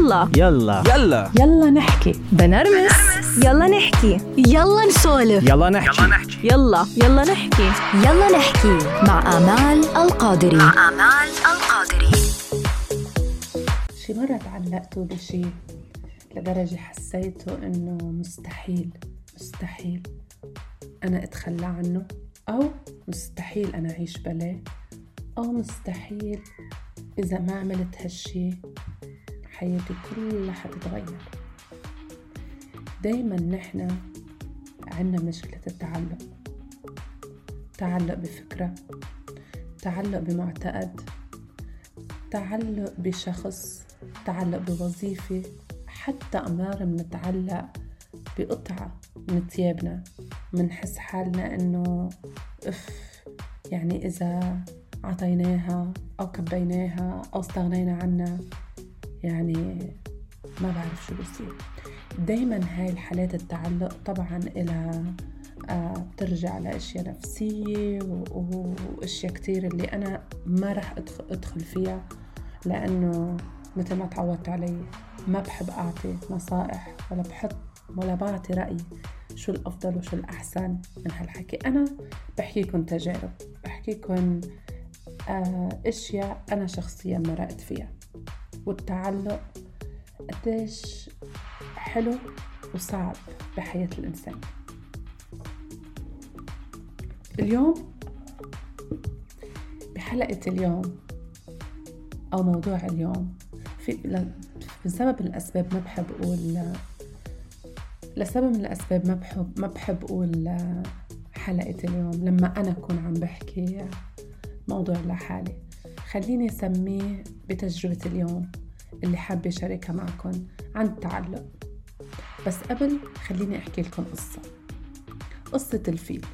يلا. يلا. يلا. يلا نحكي. بنرمس. يلا نحكي. يلا نسولف. يلا نحكي. يلا يلا. نحكي. يلا نحكي. مع آمال القادري. آمال القادري. شي مرة تعلقتوا بشي لدرجة حسيتوا إنه مستحيل. مستحيل. أنا أتخلى عنه. أو مستحيل أنا أعيش بلاه أو مستحيل إذا ما عملت هالشي حياتي كلها حتتغير دايما نحنا عنا مشكلة التعلق. تعلق بفكرة تعلق بمعتقد تعلق بشخص تعلق بوظيفة حتى أمرار منتعلق بقطعة من ثيابنا منحس حالنا إنه أف يعني إذا عطيناها أو كبيناها أو استغنينا عنها. يعني ما بعرف شو بصير. دايما هاي الحالات التعلق طبعا إلها آه، بترجع لأشياء نفسية وأشياء كتير اللي أنا ما رح أدخل فيها لأنه مثل ما تعودت علي ما بحب أعطي نصائح ولا بحط ولا بعطي رأيي شو الأفضل وشو الأحسن من هالحكي. أنا بحكيكم تجارب بحكيكم آه، أشياء أنا شخصيا مرقت فيها. والتعلق قديش حلو وصعب بحياة الإنسان. اليوم بحلقة اليوم أو موضوع اليوم في ل- بسبب الأسباب ما بحب أقول لسبب من الأسباب ما بحب ما بحب أقول حلقة اليوم لما أنا أكون عم بحكي موضوع لحالي. خليني أسميه بتجربة اليوم اللي حابة أشاركها معكم عن التعلق بس قبل خليني أحكي لكم قصة. قصة الفيل.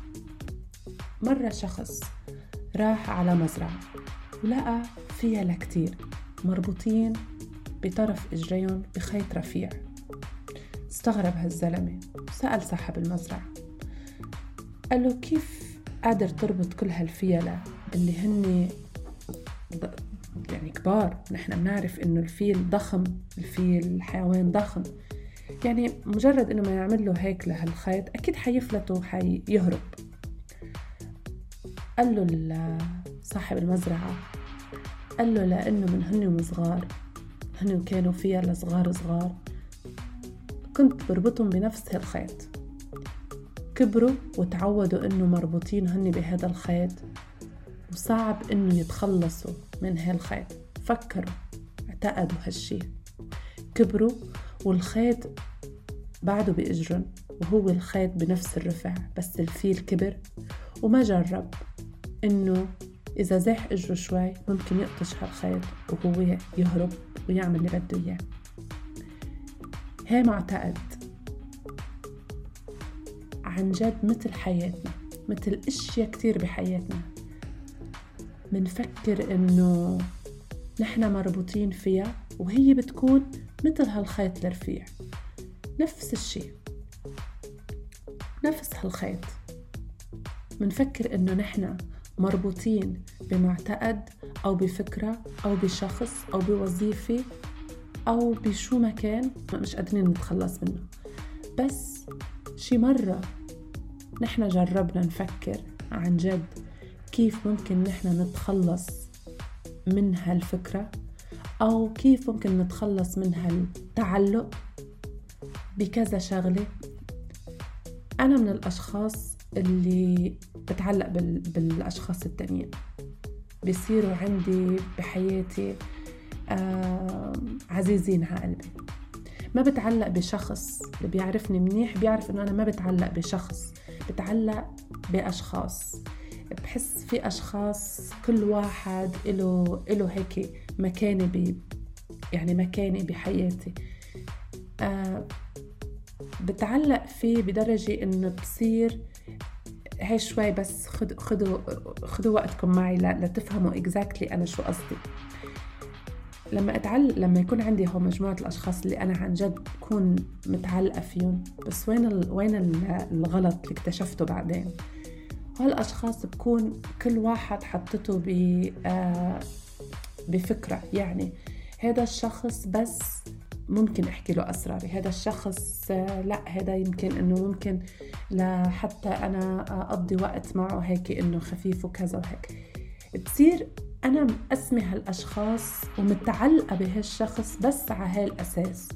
مرة شخص راح على مزرعة ولقى فيها لكتير مربوطين بطرف إجريهم بخيط رفيع. استغرب هالزلمة سأل صاحب المزرعة. قال له كيف قادر تربط كل هالفيلة اللي هن يعني كبار. نحن بنعرف إنه الفيل ضخم الفيل حيوان ضخم. يعني مجرد إنه ما يعمل له هيك لهالخيط أكيد حيفلت وحيهرب. قال له صاحب المزرعة قال له لأنه من هن وصغار هن كانوا فيها لصغار صغار كنت بربطهم بنفس هالخيط. كبروا وتعودوا إنه مربوطين هن بهذا الخيط. وصعب إنه يتخلصوا من هالخيط. فكروا اعتقدوا هالشي. كبروا والخيط بعده بإجرن وهو الخيط بنفس الرفع بس الفيل كبر. وما جرب إنه إذا زاح إجره شوي ممكن يقطش هالخيط وهو يهرب ويعمل اللي بده إياه. هي معتقد عن جد مثل حياتنا مثل أشياء كتير بحياتنا. منفكر إنه نحن مربوطين فيها وهي بتكون مثل هالخيط الرفيع نفس الشي نفس هالخيط. منفكر إنه نحن مربوطين بمعتقد أو بفكرة أو بشخص أو بوظيفة أو بشو ما كان مش قادرين نتخلص منه. بس شي مرة نحن جربنا نفكر عن جد كيف ممكن نحن نتخلص من هالفكرة؟ أو كيف ممكن نتخلص من هالتعلق بكذا شغلة؟ أنا من الأشخاص اللي بتعلق بال... بالأشخاص التانيين. بيصيروا عندي بحياتي آه عزيزين على قلبي ما بتعلق بشخص اللي بيعرفني منيح بيعرف إنه أنا ما بتعلق بشخص بتعلق بأشخاص. بحس في أشخاص كل واحد له له هيك مكانة ب يعني مكانة بحياتي. آه بتعلق فيه بدرجة إنه بصير هي شوي بس خد خدوا خدوا وقتكم معي لتفهموا اكزاكتلي أنا شو قصدي. لما اتعلق لما يكون عندي هو مجموعة الأشخاص اللي أنا عن جد بكون متعلقة فيهم بس وين ال... وين ال- الغلط اللي اكتشفته بعدين؟ هالأشخاص بكون كل واحد حطته ب آه بفكرة. يعني هذا الشخص بس ممكن أحكي له أسراري. هذا الشخص آه، لا هذا يمكن إنه ممكن لحتى أنا أقضي وقت معه هيك إنه خفيف وكذا وهيك. بصير أنا مقسمة هالأشخاص ومتعلقة بهالشخص بس على هالأساس.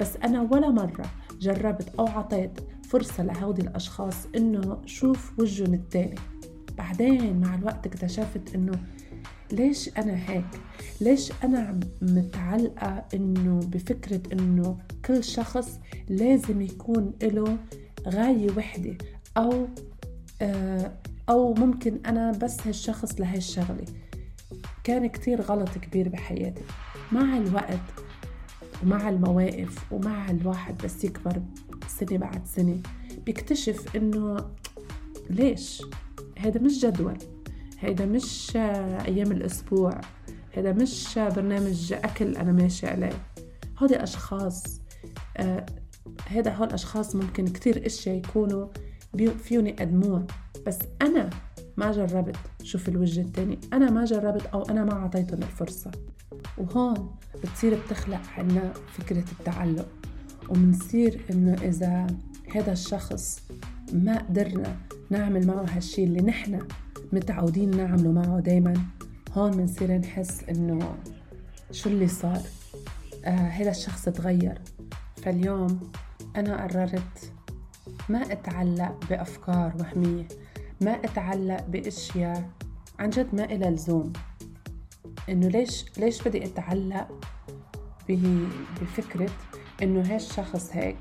بس أنا ولا مرة جربت أو عطيت فرصة لهودي الأشخاص إنه شوف وجهن التاني. بعدين مع الوقت اكتشفت إنه ليش أنا هيك؟ ليش أنا متعلقة إنه بفكرة إنه كل شخص لازم يكون له غاية وحدة أو آه أو ممكن أنا بس هالشخص لهالشغلة. كان كتير غلط كبير بحياتي. مع الوقت ومع المواقف ومع الواحد بس يكبر سنة بعد سنة بيكتشف إنه ليش؟ هذا مش جدول هيدا مش أيام الأسبوع هيدا مش برنامج أكل أنا ماشي عليه. هودي أشخاص آه هيدا هول أشخاص ممكن كتير أشياء يكونوا فيوني يقدموها بس أنا ما جربت شوف الوجه التاني. أنا ما جربت أو أنا ما أعطيتهم الفرصة. وهون بتصير بتخلق عنا فكرة التعلق. ومنصير إنه إذا هذا الشخص ما قدرنا نعمل معه هالشي اللي نحن متعودين نعمله معه دايما هون بنصير نحس إنه شو اللي صار؟ آه هذا الشخص تغير. فاليوم أنا قررت ما أتعلق بأفكار وهميه ما أتعلق بأشياء عن جد ما إلها لزوم. إنه ليش ليش بدي أتعلق بفكرة إنه هالشخص هيك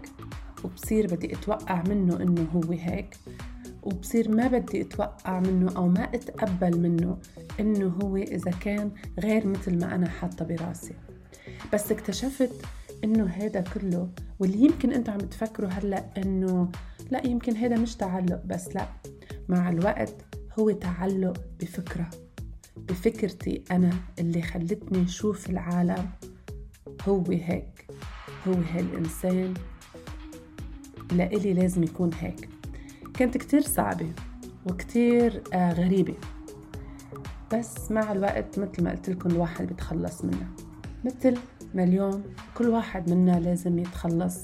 وبصير بدي أتوقع منه إنه هو هيك وبصير ما بدي أتوقع منه أو ما أتقبل منه إنه هو إذا كان غير مثل ما أنا حاطة براسي. بس اكتشفت إنه هذا كله واللي يمكن أنتم عم تفكروا هلأ إنه لأ يمكن هذا مش تعلق بس لأ مع الوقت هو تعلق بفكرة بفكرتي أنا اللي خلتني أشوف العالم هو هيك. هو هالإنسان لإلي لازم يكون هيك كانت كتير صعبة وكتير آه غريبة بس مع الوقت مثل ما قلت لكم الواحد بيتخلص منها مثل ما اليوم كل واحد منا لازم يتخلص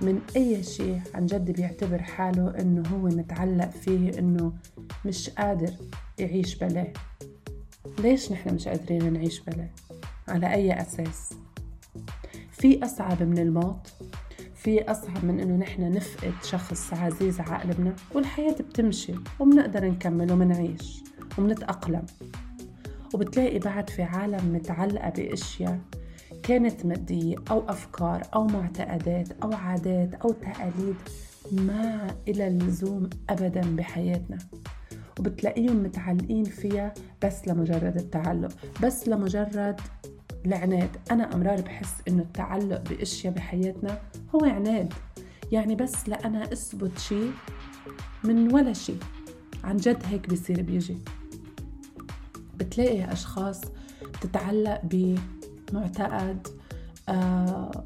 من أي شيء عن جد بيعتبر حاله إنه هو متعلق فيه إنه مش قادر يعيش بلاه ليش نحن مش قادرين نعيش بلاه؟ على أي أساس؟ في أصعب من الموت في أصعب من إنه نحن نفقد شخص عزيز على قلبنا والحياة بتمشي وبنقدر نكمل ومنعيش ومنتأقلم وبتلاقي بعد في عالم متعلقة بأشياء كانت مادية أو أفكار أو معتقدات أو عادات أو تقاليد ما إلى اللزوم أبدا بحياتنا. وبتلاقيهم متعلقين فيها بس لمجرد التعلق بس لمجرد العناد أنا أمرار بحس إنه التعلق بأشياء بحياتنا هو عناد. يعني بس لأنا أثبت شيء من ولا شيء. عن جد هيك بيصير بيجي. بتلاقي أشخاص بتتعلق بمعتقد آه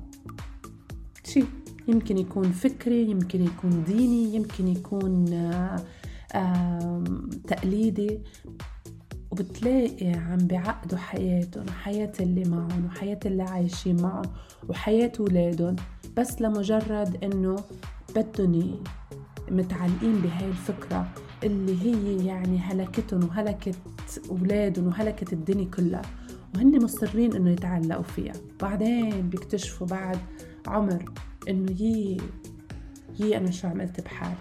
شيء. يمكن يكون فكري يمكن يكون ديني يمكن يكون آه آه تقليدي. وبتلاقي عم بيعقدوا حياتهم وحياة اللي معهم وحياة اللي عايشين معهم وحياة ولادهم بس لمجرد إنه بدهم متعلقين بهاي الفكرة اللي هي يعني هلكتهم وهلكت أولادهم وهلكت الدنيا كلها وهن مصرين إنه يتعلقوا فيها. بعدين بيكتشفوا بعد عمر إنه يي يي أنا شو عملت بحالي.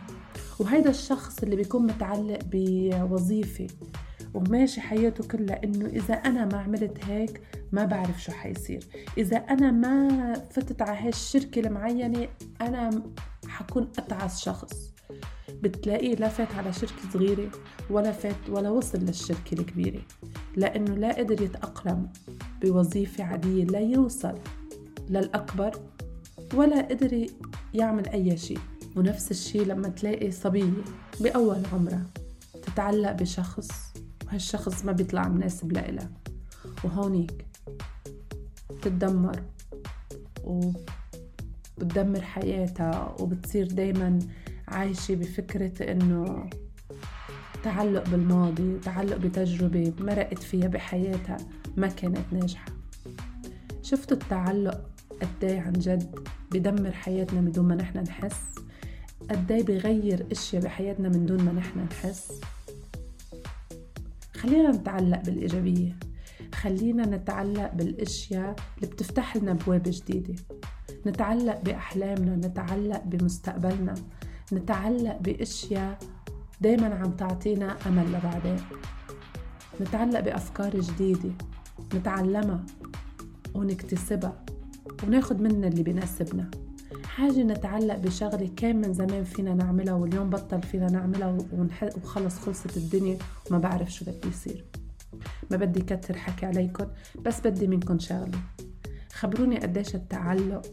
وهيدا الشخص اللي بيكون متعلق بوظيفة وماشي حياته كلها إنه إذا أنا ما عملت هيك ما بعرف شو حيصير. إذا أنا ما فتت على هاي الشركة المعينة أنا حكون أتعس شخص. بتلاقيه لا فات على شركة صغيرة ولا فات ولا وصل للشركة الكبيرة لأنه لا قدر يتأقلم بوظيفة عادية لا يوصل للأكبر ولا قدر يعمل أي شيء. ونفس الشيء لما تلاقي صبية بأول عمرها تتعلق بشخص وهالشخص ما بيطلع مناسب لإلها. وهونيك بتتدمر وبتدمر حياتها وبتصير دايما عايشة بفكرة إنه تعلق بالماضي وتعلق بتجربة مرقت فيها بحياتها ما كانت ناجحة. شفتوا التعلق قد إيه عن جد بدمر حياتنا بدون ما نحن نحس؟ قد إيه بغير إشياء بحياتنا من دون ما نحن نحس؟ خلينا نتعلق بالإيجابية. خلينا نتعلق بالأشياء اللي بتفتح لنا أبواب جديدة. نتعلق بأحلامنا نتعلق بمستقبلنا. نتعلق بأشياء دايما عم تعطينا أمل لبعدين. نتعلق بأفكار جديدة. نتعلمها ونكتسبها وناخد منها اللي بيناسبنا. حاجة نتعلق بشغلة كان من زمان فينا نعملها واليوم بطل فينا نعملها وخلص خلصت الدنيا وما بعرف شو بدي يصير. ما بدي كتر حكي عليكم بس بدي منكم شغلة. خبروني قديش التعلق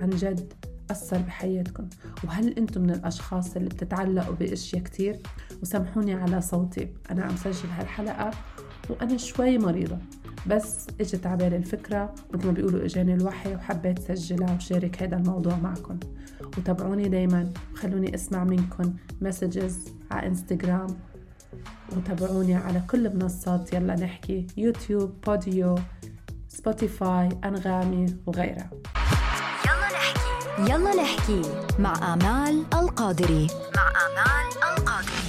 عن جد أثر بحياتكم وهل أنتم من الأشخاص اللي بتتعلقوا بأشياء كتير؟ وسامحوني على صوتي أنا عم سجل هالحلقة وأنا شوي مريضة. بس اجت على بالي الفكرة مثل ما بيقولوا اجاني الوحي وحبيت سجلها وشارك هذا الموضوع معكم وتابعوني دايما وخلوني اسمع منكم messages على انستغرام وتابعوني على كل منصات يلا نحكي يوتيوب بوديو سبوتيفاي أنغامي وغيرها. يلا نحكي. يلا نحكي مع آمال القادري. مع آمال القادري.